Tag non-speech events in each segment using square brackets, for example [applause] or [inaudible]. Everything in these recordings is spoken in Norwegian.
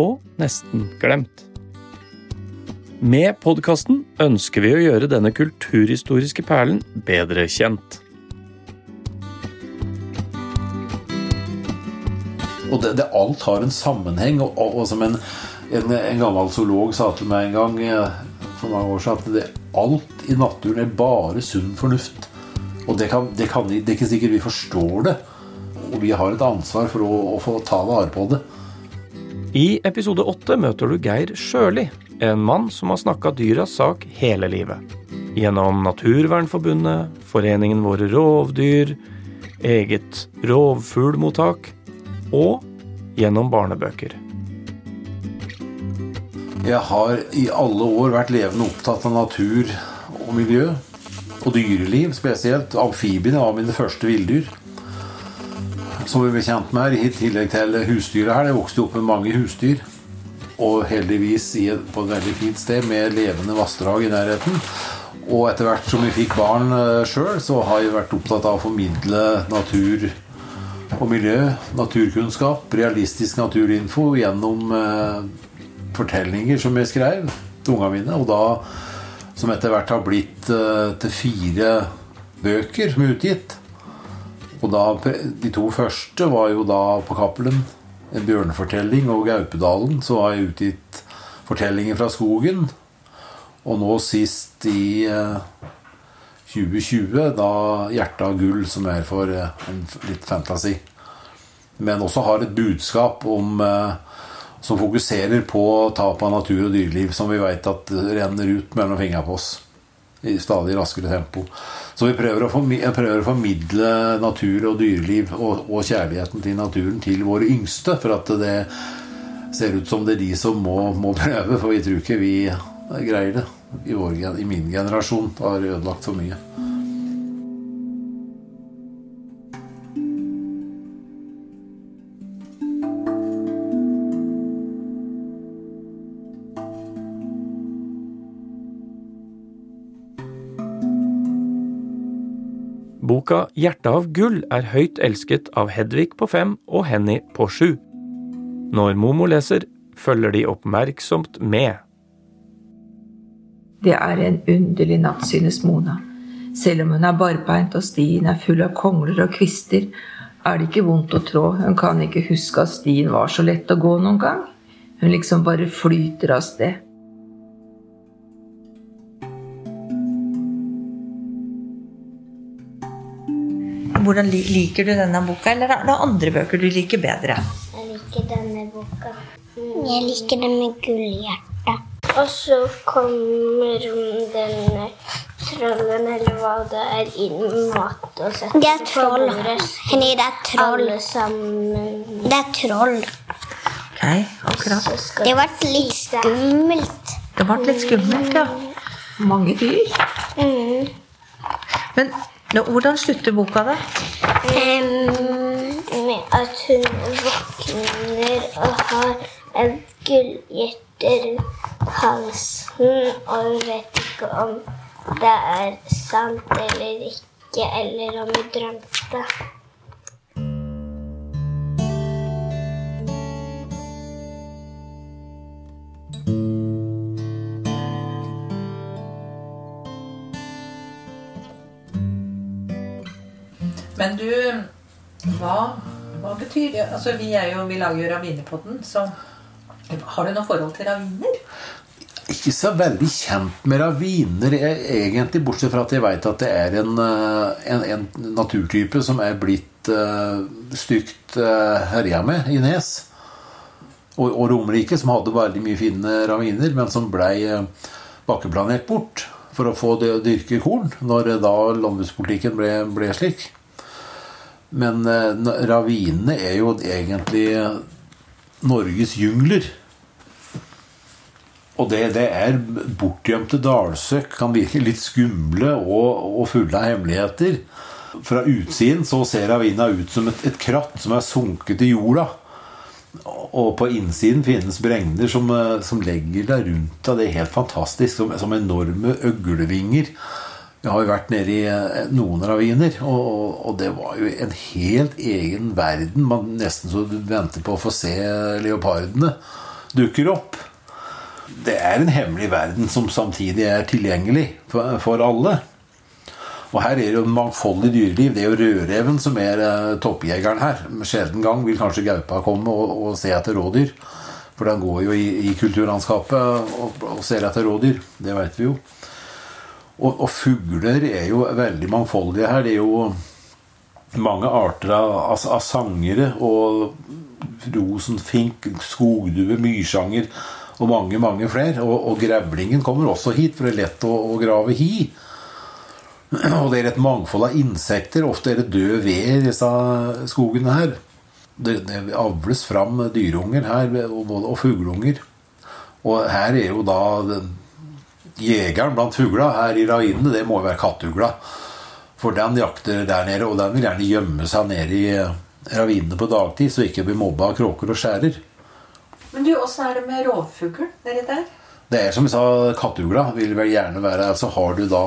og nesten glemt. Med podkasten ønsker vi å gjøre denne kulturhistoriske perlen bedre kjent. Og det, det, alt har en sammenheng. Og, og, og som en, en, en, gammel zoolog sa til meg en gang eh, for mange år siden, at det, alt i naturen er bare sunn fornuft. Og det, kan, det, kan, det er ikke sikkert vi forstår det. Og vi har et ansvar for å, å få ta vare på det. I episode åtte møter du Geir Sjøli, en mann som har snakka dyras sak hele livet. Gjennom Naturvernforbundet, Foreningen Våre rovdyr, eget rovfuglmottak og gjennom barnebøker. Jeg har i alle år vært levende opptatt av natur og miljø. Og dyreliv spesielt. Amfibiene var mine første villdyr som vi ble kjent med, her, i tillegg til husdyret her. Det vokste opp med mange husdyr. Og heldigvis på et veldig fint sted med levende vassdrag i nærheten. Og etter hvert som vi fikk barn uh, sjøl, så har jeg vært opptatt av å formidle natur og miljø, naturkunnskap, realistisk naturinfo gjennom eh, fortellinger som jeg skrev til ungene mine. Og da, som etter hvert har blitt eh, til fire bøker som er utgitt. Og da, De to første var jo da på Cappelen en bjørnefortelling, og Gaupedalen så har jeg utgitt fortellinger fra skogen. Og nå sist i 2020, da 'Hjertet av gull', som er for en litt fantasy. Men også har et budskap om, som fokuserer på tap av natur og dyreliv, som vi veit at renner ut mellom fingra på oss i stadig raskere tempo. Så vi prøver å, prøver å formidle natur og dyreliv og, og, kjærligheten til naturen til våre yngste. For at det ser ut som det er de som må, må prøve, for vi tror ikke vi greier det. I, vår, I min generasjon har ødelagt for mye. Boka 'Hjertet av gull' er høyt elsket av Hedvig på fem og Henny på sju. Når Momo leser, følger de oppmerksomt med. Det er en underlig natt, synes Mona. Selv om hun er barbeint og stien er full av kongler og kvister, er det ikke vondt å trå. Hun kan ikke huske at stien var så lett å gå noen gang. Hun liksom bare flyter av sted. Hvordan Liker du denne boka, eller er det andre bøker du liker bedre? Jeg liker denne boka. Jeg liker den med gullhjerte. Og så kommer denne trollen, eller hva det er, inn med mat og setter Det er troll. Henny, det er troll. Alle sammen. Det er troll. Ok, akkurat. Det ble litt skummelt. Det ble litt skummelt, ja. Mange dyr. Mm. Men hvordan slutter boka, da? Um, med at hun våkner og har et gullhjerte rundt halsen og vet ikke om det er sant eller ikke, eller om hun drømte. Men du, hva, hva betyr det? Altså, vi, jo, vi lager jo Ravinepodden, så har du noe forhold til raviner? Ikke så veldig kjent med raviner, egentlig, bortsett fra at jeg veit at det er en, en, en, naturtype som er blitt uh, stygt uh, herja med i Nes. Og, og Romerike, som hadde veldig mye fine raviner, men som blei uh, bakkeplanert bort for å få det å dyrke korn, når da landbrukspolitikken ble, ble slik. Men eh, ravinene er jo egentlig Norges jungler. Og det, det er bortgjemte dalsøkk, kan virke litt skumle og, og fulle av hemmeligheter. Fra utsiden så ser ravina ut som et, et kratt som er sunket i jorda. Og på innsiden finnes bregner som, eh, som legger deg rundt deg. Det er helt fantastisk. Som, som enorme øglevinger. Jeg har jo vært nede i eh, noen raviner, og, og, det var jo en helt egen verden. Man Nesten så du venter på å få se leopardene dukker opp. Det er en hemmelig verden som samtidig er tilgjengelig for, alle. Og her er det jo en mangfoldig dyreliv. Det er jo rødreven som er eh, toppjegeren her. Sjelden gang vil kanskje gaupa komme og, og se etter rådyr. For den går jo i, i kulturlandskapet og, og, ser etter rådyr. Det vet vi jo. Og, og, fugler er jo veldig mangfoldige her. Det er jo mange arter av, av, av sangere. Og rosenfink, skogdue, myrsanger og mange, mange flere. Og, og grevlingen kommer også hit, for det er lett å, å grave hi. Og det er et mangfold av insekter. Ofte er det død ved i disse skogene her. Det, det avles fram dyreunger her, og, og fugleunger. Og her er jo da jegeren blant fugla her i ravinene det må jo være kattugla. For den jakter der nede, og den vil gjerne gjemme seg nede i ravinene på dagtid, så ikke blir mobba av kråker og skjærer. Men du, åssen er det med rovfugl nedi der? Det er som jeg sa, kattugla vil vel gjerne være Så har du da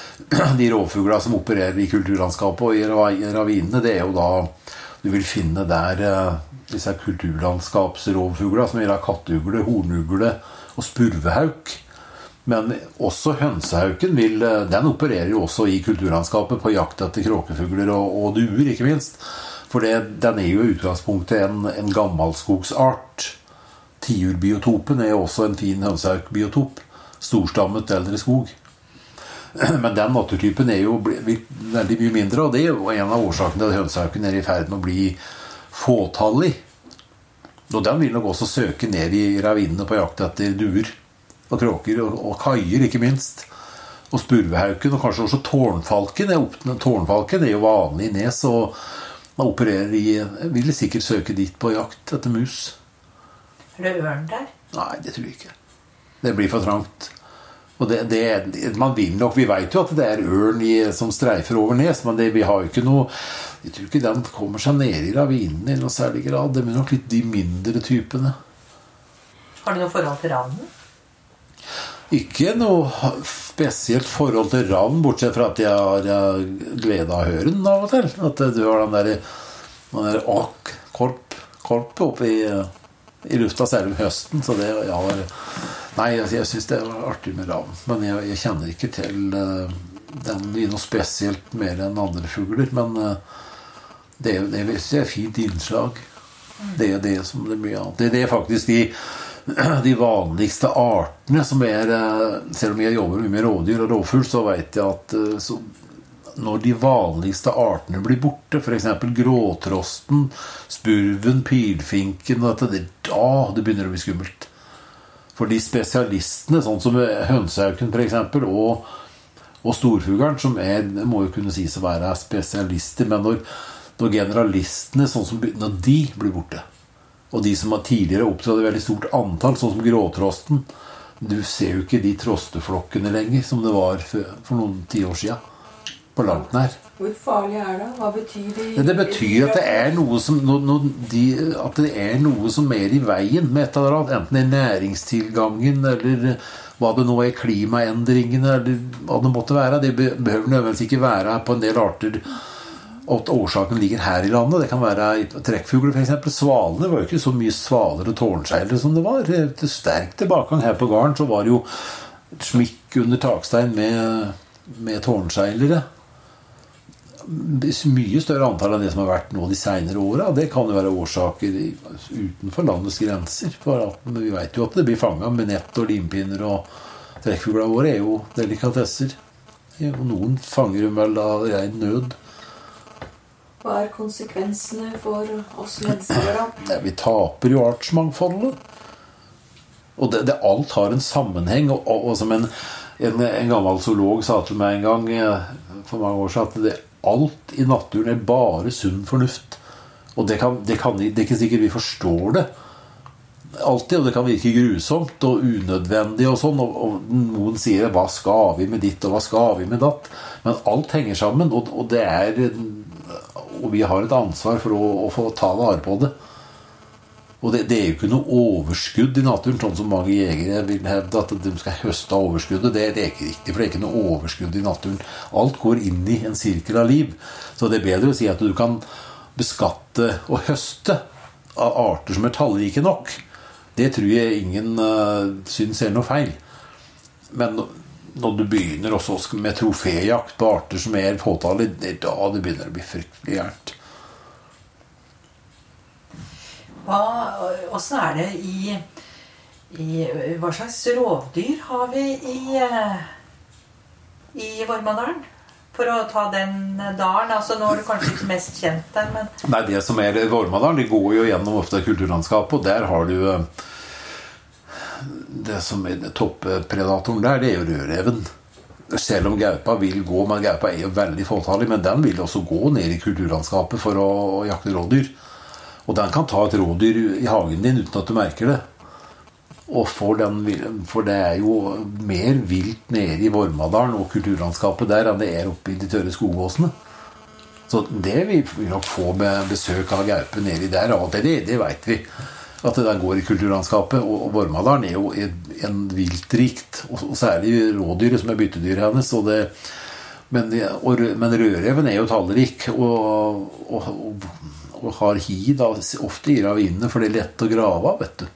[clears throat] de rovfugla som opererer i kulturlandskapet og i ravinene. Det er jo da du vil finne der eh, disse kulturlandskapsrovfugla som gjelder kattugle, hornugle og spurvehauk. Men også hønsehauken vil, eh, den opererer jo også i kulturlandskapet på jakt etter kråkefugler og, og duer, ikke minst. For det, den er jo i utgangspunktet en, en gammelskogsart. Tiurbiotopen er jo også en fin hønsehaukbiotop. Storstammet eldre skog. [clears throat] Men den naturtypen er jo veldig mye mindre, og det er jo en av årsakene til at hønsehauken er i ferd med å bli fåtallig. Og den vil nok også søke ned i ravinene på jakt etter duer og kråker, og, og kaier, ikke minst. Og spurvehauken, og kanskje også tårnfalken. Tårnfalken er jo vanlig i nes, og man opererer i Vil sikkert søke dit på jakt etter mus. Er det ørn der? Nei, det tror jeg ikke. Det blir for trangt. Og det, det, man vil nok, Vi vet jo at det er ørn i, som streifer over Nes, men det, vi har jo ikke noe Jeg tror ikke den kommer seg ned i ravinen i noe særlig grad. Det blir nok litt de mindre typene. Har du noe forhold til ravnen? Ikke noe spesielt forhold til ravn, bortsett fra at jeg har glede av å høre den av og til. At du har den der, den der åk, korp, korp oppe i, i lufta, særlig om høsten. Så det ja, Nei, jeg, jeg syns det var artig med ravn. Men jeg, jeg, kjenner ikke til uh, den i noe spesielt mer enn andre fugler. Men det, det, det, er et fint innslag. Det er det som det er mye annet. Det, det er faktisk de [clears throat] de vanligste artene som er eh, Selv om jeg jobber mye med rovdyr og rovfugl, så vet jeg at så, når de vanligste artene blir borte, f.eks. gråtrosten, spurven, pilfinken dette, det, Da det begynner å bli skummelt. For de spesialistene, sånn som hønsehauken f.eks., og, og storfuglen, som er, må jo kunne sies å være spesialister, men når, når generalistene, sånn som, når de blir borte, og de som har tidligere opptrådt i veldig stort antall, sånn som gråtrosten Du ser jo ikke de trosteflokkene lenger som det var for, noen tiår sia. På langt nær. Hvor farlig er det? Hva betyr det? Det betyr at det er noe som, no, no, de, at det er noe som er i veien med et eller annet. Enten det er næringstilgangen, eller hva det nå er klimaendringene, eller hva det måtte være. Det behøver nødvendigvis ikke være på en del arter at årsaken ligger her i landet. Det kan være trekkfugler, f.eks. Svalene var jo ikke så mye svaler og tårnseilere som det var. Til sterk tilbakegang her på gården så var det jo et smikk under takstein med, med tårnseilere mye større antall enn det som har vært nå de seinere åra. Det kan jo være årsaker utenfor landets grenser. For at, vi vet jo at det blir fanga med nett og limpinner, og trekkfuglene våre er jo delikatesser. Noen fanger dem vel av rein nød. Hva er konsekvensene for oss mennesker, da? [clears throat] Ja, vi taper jo artsmangfoldet. Og det, det, alt har en sammenheng. Og, og, og som en, en, en, gammel zoolog sa til meg en gang eh, for mange år siden, at det, alt i naturen er bare sunn fornuft. Og det, kan, det, kan, det, er ikke sikkert vi forstår det. Alltid, og det kan virke grusomt og unødvendig og sånn. Og, og noen sier 'hva skal vi med ditt', og 'hva skal vi med datt'? Men alt henger sammen, og, og det er Og vi har et ansvar for å, å få ta vare på det. Og det, det, er jo ikke noe overskudd i naturen, sånn som mange jegere vil hevde at de skal høste av overskuddet. Det, det, er ikke riktig, for det er ikke noe overskudd i naturen. Alt går inn i en sirkel av liv. Så det er bedre å si at du kan beskatte og høste av arter som er tallrike nok. Det tror jeg ingen uh, syns er noe feil. Men når du begynner også med troféjakt på arter som er fåtallige, det er da det begynner å bli fryktelig gærent. Åssen er det i, i, Hva slags rovdyr har vi i, eh, i Vormadalen? For å ta den dalen. altså Nå er du kanskje ikke mest kjent der, men Nei, det som er Vormadalen, de går jo gjennom ofte kulturlandskapet, og der har du eh, Det som er toppredatoren der, det er jo rødreven. Selv om gaupa vil gå, men gaupa er jo veldig fåtallig, men den vil også gå ned i kulturlandskapet for å, jakte rådyr. Og den kan ta et rådyr i hagen din uten at du merker det. Og for, den, for det er jo mer vilt nede i Vormadalen og kulturlandskapet der enn det er oppe i de tørre skogåsene. Så det vil vi nok få med besøk av gaupe nedi der. Og det, det veit vi. At det der går i kulturlandskapet. Og Vormadalen er jo en viltrikt. Og særlig rådyret, som er byttedyret hennes. Og det, men, og, men rødreven er jo tallrik. Og, og og har hi da, ofte i ravinene, for det er lett å grave av, vet du.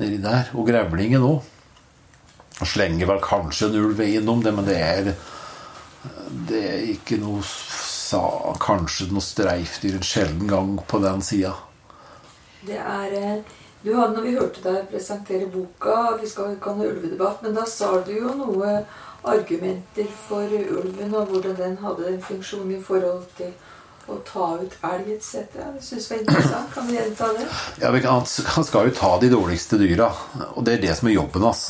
Nedi der. Og grevlingen òg. Slenger vel kanskje en ulv innom det, men det er Det er ikke noe sa, Kanskje noe streifdyr en sjelden gang på den sida. Det er eh, du hadde, når vi hørte deg presentere boka Vi skal ikke ha noe ulvedebatt, men da sa du jo noe argumenter for ulven, og hvordan den hadde en funksjon i forhold til å ta ut elg etc. Det syns jeg var interessant. Kan du gjenta det? Ja, han, skal jo ta de dårligste dyra. Og det er det som er jobben hans.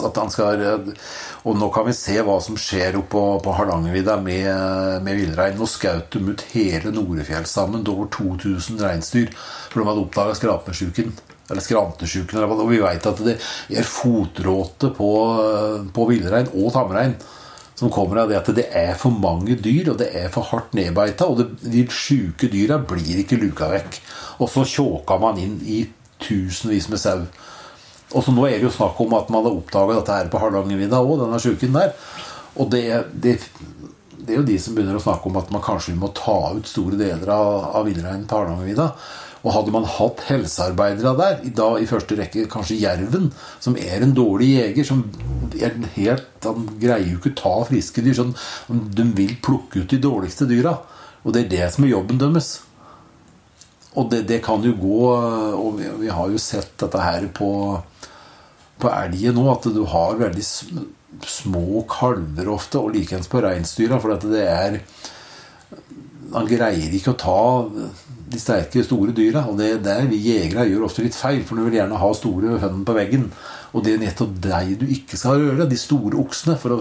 og nå kan vi se hva som skjer oppe på, på Hardangervidda med, med villrein. Nå skjøt de ut hele Norefjellstammen, over 2000 reinsdyr. For de hadde oppdaga skrapesjuken. Eller skrantesjuken. Og vi veit at det er fotråte på, på villrein og tamrein som kommer av det at det er for mange dyr, og det er for hardt nedbeita. Og det, de sjuke dyra blir ikke luka vekk. Og så tjåka man inn i tusenvis med sau. Og så nå er det jo snakk om at man har oppdaga dette her på Hardangervidda òg, denne sjuken der. Og det, det, det, er jo de som begynner å snakke om at man kanskje må ta ut store deler av, av villreinen på Hardangervidda. Og hadde man hatt helsearbeidere der, da i første rekke kanskje jerven, som er en dårlig jeger som er helt, Han greier jo ikke å ta friske dyr. sånn, De vil plukke ut de dårligste dyra. Og det er det som er jobben deres. Og det, det kan jo gå Og vi, vi, har jo sett dette her på, på elgen nå, at du har veldig små kalver ofte, og likeens på reinsdyra, for at det er Han greier ikke å ta de sterke, store dyra. Og det er der vi jegere gjør ofte litt feil, for du vil gjerne ha store hønene på veggen. Og det er nettopp deg du ikke skal røre, de store oksene. For å,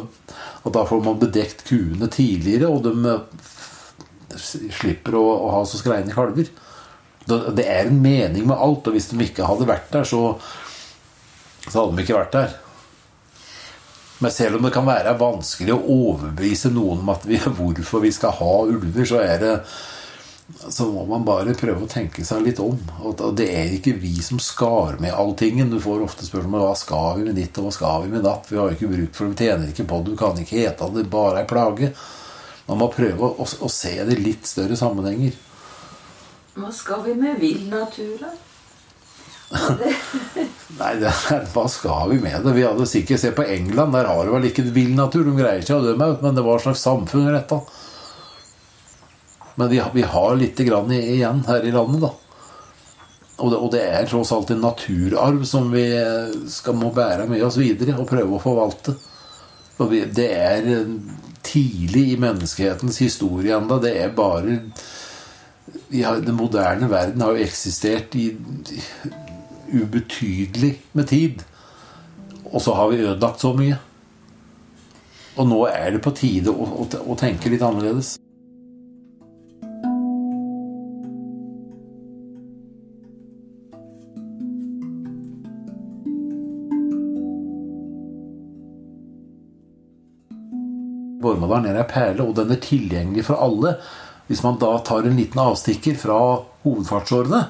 og da får man bedekt kuene tidligere, og de eh, slipper å, å ha så skreine kalver. Det er en mening med alt, og hvis de ikke hadde vært der, så, så hadde de ikke vært der. Men selv om det kan være vanskelig å overbevise noen om at vi, [laughs] hvorfor vi skal ha ulver, så er det så må man bare prøve å tenke seg litt om. Og det er ikke vi som skar med alltingen. Du får ofte spørsmål hva skal vi med ditt og hva skal vi med datt. Vi har jo ikke bruk for det, vi tjener ikke på det, du kan ikke hete det, det bare er plage. Man må prøve å, å, se det i litt større sammenhenger. Hva skal vi med vill natur, da? [laughs] Nei, det, hva skal vi med det? Vi hadde sikkert sett på England. Der har det vel ikke vill natur. De greier ikke å dø meg ut, men det var et slags samfunn i dette. Men vi, vi har litt igjen her i landet, da. Og det, og det, er tross alt en naturarv som vi skal, må bære med oss videre og prøve å forvalte. Og vi, det er tidlig i menneskehetens historie ennå. Det er bare har, Den moderne verden har jo eksistert i, i ubetydelig med tid. Og så har vi ødelagt så mye. Og nå er det på tide å, å, å tenke litt annerledes. Vormadalen er ei perle, og den er tilgjengelig for alle. Hvis man da tar en liten avstikker fra hovedfartsårene,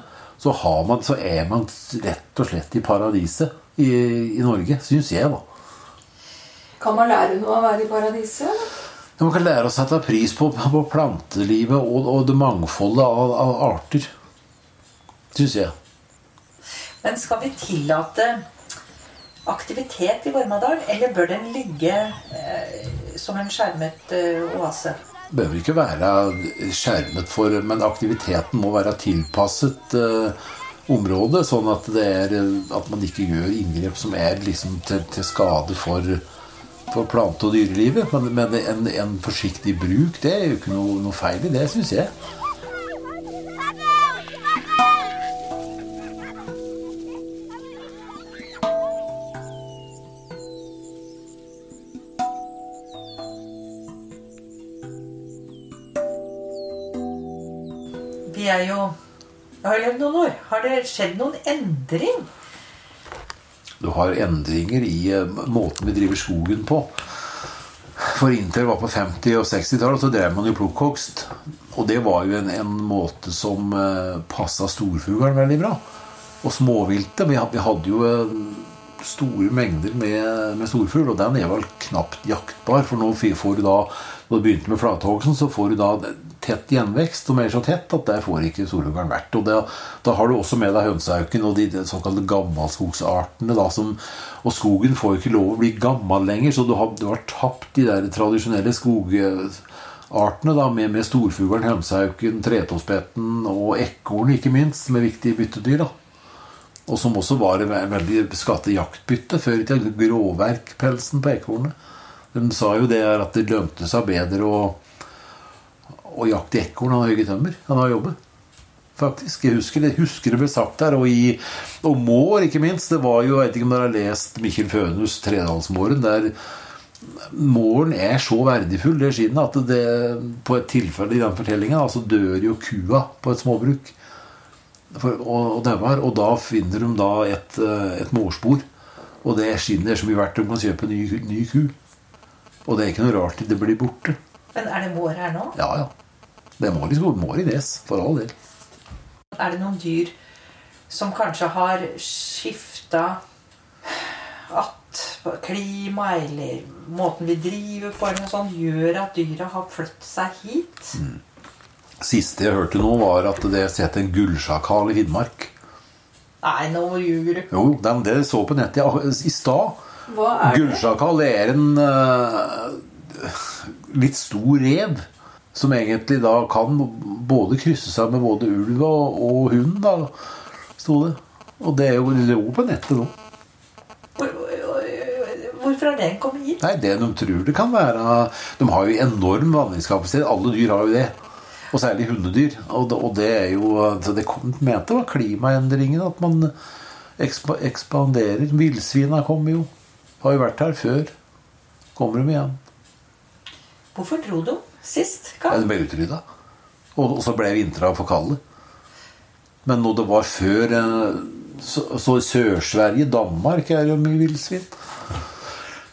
så, har man, så er man rett og slett i paradiset i, i Norge, syns jeg, da. Kan man lære noe av å være i paradiset? Ja, Man kan lære å sette pris på, på plantelivet og, og det mangfoldet av, av arter. Syns jeg. Men skal vi tillate aktivitet i Vormadal, eller bør den ligge eh, som en skjermet oase? oase? behøver ikke være skjermet for, men aktiviteten må være tilpasset eh, området, sånn at, det er, at man ikke gjør inngrep som er liksom til, til skade for, for plante- og dyrelivet. Men, men en, en forsiktig bruk, det er jo ikke noe, noe feil i det, syns jeg. Har levd noen år. Har det skjedd noen endring? Du har endringer i eh, måten vi driver skogen på. For inntil var på 50- og 60-tallet, så drev man jo plukkhogst. Og det var jo en, en måte som uh, passa storfuglen veldig bra. Og småviltet. Vi, vi hadde jo eh, store mengder med, med storfugl, og den er vel knapt jaktbar. For nå får du da, når du begynte med flathogsten, så får du da tett gjenvekst, som er så tett at der får ikke solhuggeren vært. Og det, da har du også med deg hønsehauken og de, de såkalte gammelskogsartene. Da, som, og skogen får jo ikke lov å bli gammel lenger, så du har, du har tapt de der tradisjonelle skogartene da, med, med storfuglen, hønsehauken, tretåspetten og ekorn, ikke minst, som er viktige byttedyr. da. Og som også var et veldig skattet jaktbytte før i tida. Gråverkpelsen på ekornet. De sa jo det at det lønte seg bedre å, å jakte ekorn og hogge tømmer. enn å jobbe. Faktisk. Jeg husker det, husker det ble sagt der. Og, i, og mår, ikke minst. Det var jo, Jeg vet ikke om dere har lest Mikkel Fønhus 'Tredalsmåren'. der Måren er så verdifull, det skinnet, at det, på et tilfelle i den fortellingen altså dør jo kua på et småbruk for, og, og var, Og da finner de da et, et mårspor. Og det skinnet er så mye verdt de kan kjøpe ny, ny ku. Og det er ikke noe rart det blir borte. Men er det mår her nå? Ja, ja. Det må liksom må i nes, for all del. Er det noen dyr som kanskje har skifta at klima eller måten vi driver på, eller noe sånt, gjør at dyra har flyttet seg hit? Siste jeg hørte nå, var at det er sett en gullsjakal i Finnmark. Nei, nå ljuger du. Jo, det det så på nettet ja, i stad. Gullsjakal er en uh, litt stor rev. Som egentlig da kan både krysse seg med både ulv og, og hund, da, sto det. Og det er jo lå på nettet nå. Hvorfor har den kommet hit? Nei, det de tror det kan være De har jo enorm vanningskapasitet. Alle dyr har jo det. Og særlig hundedyr. Og det, og det er jo så Det kom, mente var klimaendringen. At man ekspa, ekspanderer. Villsvina kommer jo. Har jo vært her før. Kommer de igjen. Hvorfor dro du sist? Ja, det ble utrydda. Og, og så ble vintra for kalde. Men når det var før eh, Så, så Sør-Sverige, Danmark, er jo mye villsvin.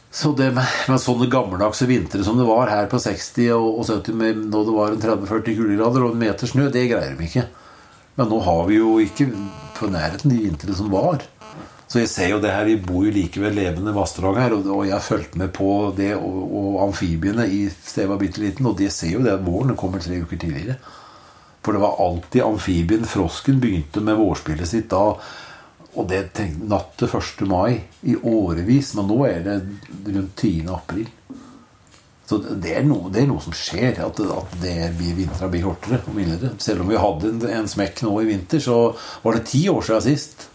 Så det med, med sånne gammeldagse vintre som det var her på 60- og, og 70 med, når det var en 30-40 kuldegrader og en meter snø, det greier de ikke. Men nå har vi jo ikke på nærheten de vintrene som var. Så jeg ser jo det her, Vi bor jo like ved levende vassdrag her, og, og jeg har fulgt med på det og, og amfibiene i stedet var bitte liten, og de ser jo det at våren kommer tre uker tidligere. For det var alltid amfibien, frosken, begynte med vårspillet sitt da. Og det tenkte natt til 1. mai i årevis, men nå er det rundt 10. april. Så det er noe, det er noe som skjer, at, at det blir vintra blir kortere og mildere. Selv om vi hadde en, en smekk nå i vinter, så var det ti år siden sist.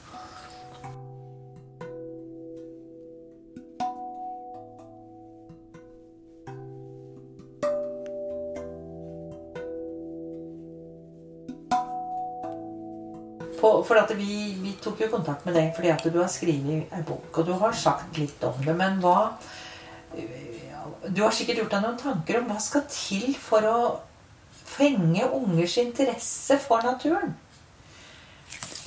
Tok jo kontakt med deg fordi at du har skrevet en bok, og du har sagt litt om det. Men hva Du har sikkert gjort deg noen tanker om hva skal til for å fenge ungers interesse for naturen?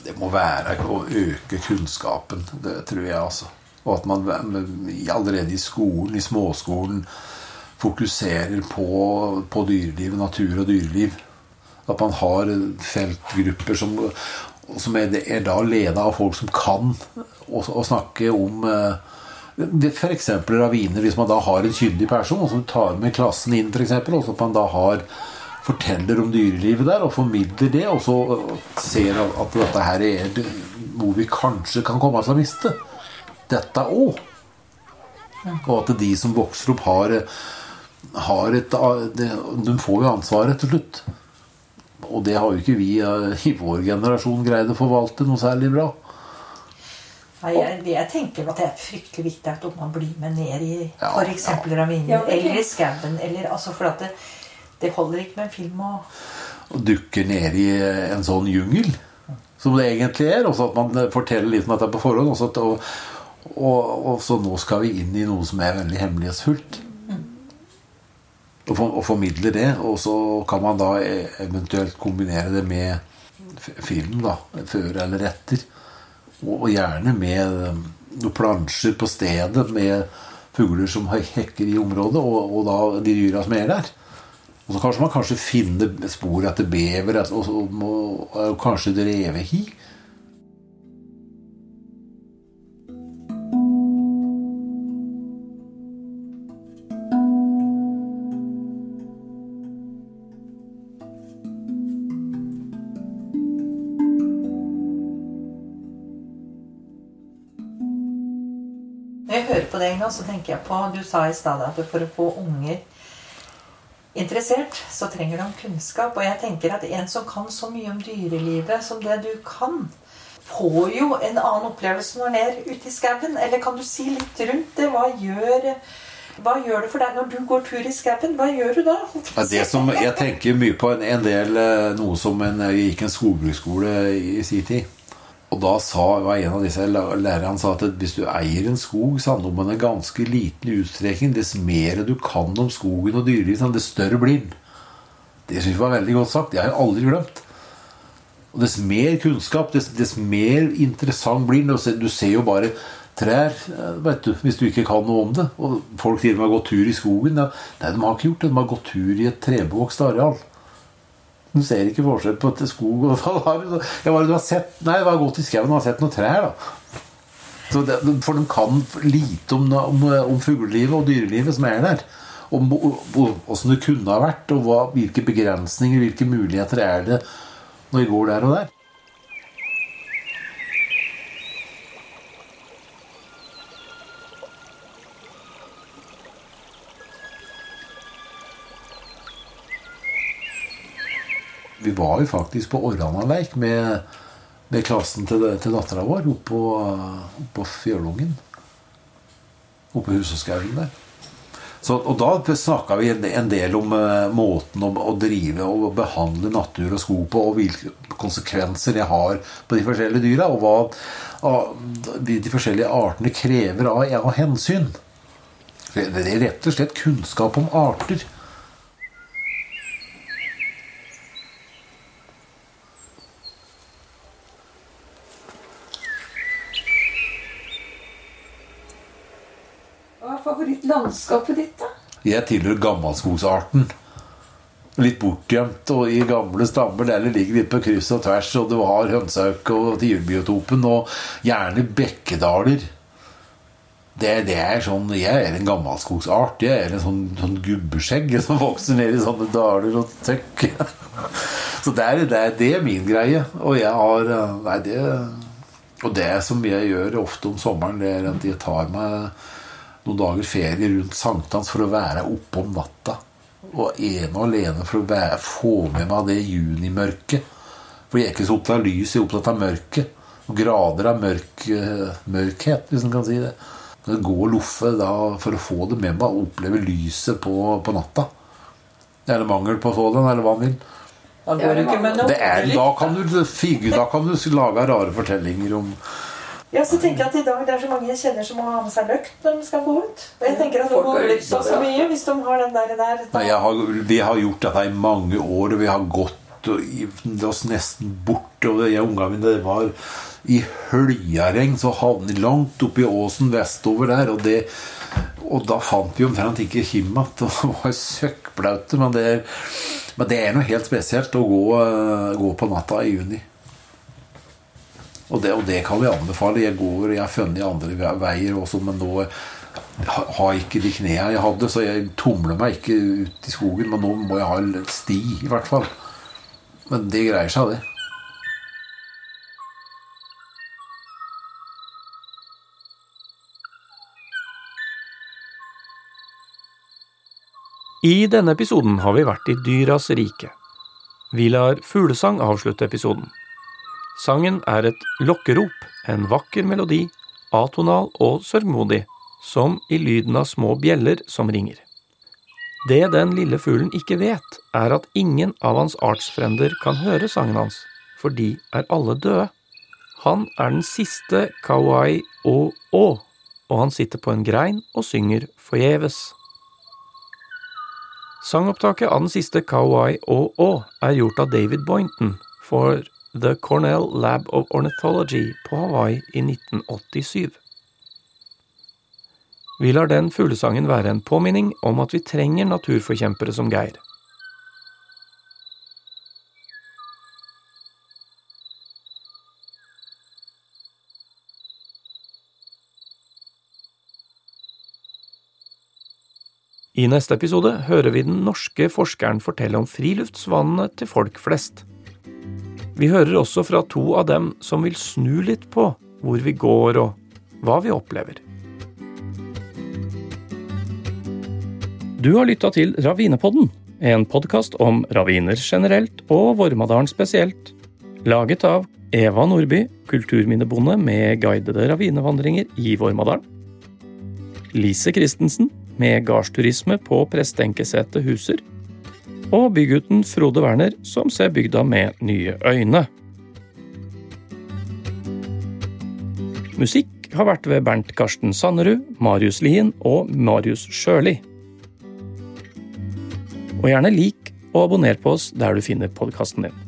Det må være å øke kunnskapen, det tror jeg altså. Og at man allerede i skolen, i småskolen, fokuserer på, på dyreliv, natur og dyreliv. At man har feltgrupper som, som er, er da leda av folk som kan å, å snakke om eh, F.eks. raviner. Hvis man da har en kyndig person som tar med klassen inn, eksempel, og så man da har forteller om dyrelivet der og formidler det, og så ser at dette her er noe vi kanskje kan komme til å miste. Dette òg. Og at de som vokser opp, har, har et De får jo ansvaret til slutt. Og det har jo ikke vi i vår generasjon greid å forvalte noe særlig bra. Nei, jeg, jeg tenker at det er fryktelig viktig at man blir med ned i Ja, f.eks. ja. ravinen Ja, eller i skauen. Altså for at det, det holder ikke med en film og Og dukker ned i en sånn jungel, som det egentlig er. Og så at man forteller litt om dette på forhånd. Og at, og, og, og så nå skal vi inn i noe som er veldig hemmelighetsfullt. Og, for, og formidle det. Og så kan man da e- eventuelt kombinere det med film, da. Før eller etter. Og, gjerne med um, noen plansjer på stedet med fugler som hekker i området, og, og da de dyra som er der. Og så kanskje man kanskje finner spor etter bever og, og, og, og kanskje et Når jeg hører på deg nå, så tenker jeg på Du sa i stad at for å få unger interessert, så trenger de kunnskap. Og jeg tenker at en som kan så mye om dyrelivet som det du kan, får jo en annen opplevelse når han er ute i skauen. Eller kan du si litt rundt det? Hva gjør, hva gjør det for deg når du går tur i skauen? Hva gjør du da? Det som Jeg tenker mye på en, del eh, noe som en, jeg gikk en skogbruksskole i sin tid. Og da sa en av disse læ- lærerne sa at hvis du eier en skog, så handler det om en ganske liten utstrekning. Dess mer du kan om skogen og dyrelivet, sånn, dess større blir den. Det syns jeg var veldig godt sagt. Det har jeg aldri glemt. Og Dess mer kunnskap, dess, dess mer interessant blir den. Du ser jo bare trær eh, vet du, hvis du ikke kan noe om det. Og Folk sier de har gått tur i skogen. Ja. Nei, de har ikke gjort det. De har gått tur i et trebevokst areal. Du ser ikke forskjell på et skog og [laughs] hva har du, du har sett? Nei, det var gått i skauen og har sett noen trær, da. Det, for de kan lite om, om, om fuglelivet og dyrelivet som er der. Om åssen det kunne ha vært, og hva, hvilke begrensninger, hvilke muligheter er det når vi går der og der. Vi var jo faktisk på Orranaleik med, med klassen til, til dattera vår oppå, oppå Fjølungen. Oppe i Husåskaugen der. Så, og da snakka vi en- del om uh, måten å, å drive og behandle natur og skog på, og hvilke konsekvenser det har på de forskjellige dyra, og hva uh, de, de forskjellige artene krever av, av hensyn. Det det er rett og slett kunnskap om arter. Hva er favorittlandskapet ditt, da? Jeg tilhører gammelskogsarten. Litt bortgjemt og i gamle stammer der ligger litt på kryss og tvers, og du har hønsehauk og tiurbiotopen, og gjerne bekkedaler. Det, det er sånn, Jeg er en gammelskogsart. Jeg er en sånn, sånn gubbeskjegg som vokser ned i sånne daler og tøkk. [laughs] Så det er, det, er, det er min greie. Og jeg har Nei, det Og det som jeg gjør ofte om sommeren, det er at jeg tar meg noen dager ferie rundt sankthans for å være oppe om natta. Og ene og alene for å være, få med meg det junimørket. For jeg er ikke så opptatt av lys, jeg er opptatt av mørket. Og grader av mørk, eh, mørkhet, hvis en kan si det. Men Gå og loffe da for å få det med meg og oppleve lyset på, på natta. Eller mangel på sådan, eller hva han vil. Det er, da, kan du, da kan du lage rare fortellinger om Ja, så tenker jeg at i dag det er så mange jeg kjenner som må ha med seg løkt når de skal gå ut. Og jeg tenker at de Folk går har glipp lyst av på så mye hvis de har den der. der Nei, jeg har, vi har gjort dette i mange år, og vi har gått og gitt oss nesten bort. Og jeg og ungene mine det var i høljarregn, så havnet vi langt oppi åsen vestover der. Og det Og da fant vi omtrent ikke Kim igjen. [laughs] Det var søkkblaute. Men, det men det er noe helt spesielt å gå, eh, gå på natta i juni. Og det, og det kan vi anbefale. Jeg går, jeg har funnet andre veier også, men nå har jeg ikke de knærne jeg hadde, så jeg tumler meg ikke ut i skogen. Men nå må jeg ha en sti, i hvert fall. Men det greier seg, det. I denne episoden har vi vært i dyras rike. Vi lar fuglesang avslutte episoden. Sangen er et lokkerop, en vakker melodi, atonal og sørgmodig, som i lyden av små bjeller som ringer. Det den lille fuglen ikke vet, er at ingen av hans artsfrender kan høre sangen hans, for de er alle døde. Han er den siste kawaii o å, og han sitter på en grein og synger forgjeves. Sangopptaket av den siste kawaii-å-å er gjort av David Boynton for The Cornell Lab of Ornithology på Hawaii i 1987. Vi lar den fuglesangen være en påminning om at vi trenger naturforkjempere som Geir. I neste episode hører vi den norske forskeren fortelle om friluftsvanene til folk flest. Vi hører også fra to av dem som vil snu litt på hvor vi går og hva vi opplever. Du har lytta til Ravinepodden, en podkast om raviner generelt og Vormadalen spesielt. Laget av Eva Nordby, kulturminnebonde med guidede ravinevandringer i Vormadalen. Lise Christensen, med gardsturisme på Prestenkesetet Huser. Og bygutten Frode Werner, som ser bygda med nye øyne. Musikk har vært ved Bernt Karsten Sannerud, Marius Lien og Marius Sjøli. Og gjerne lik og abonner på oss der du finner podkasten din.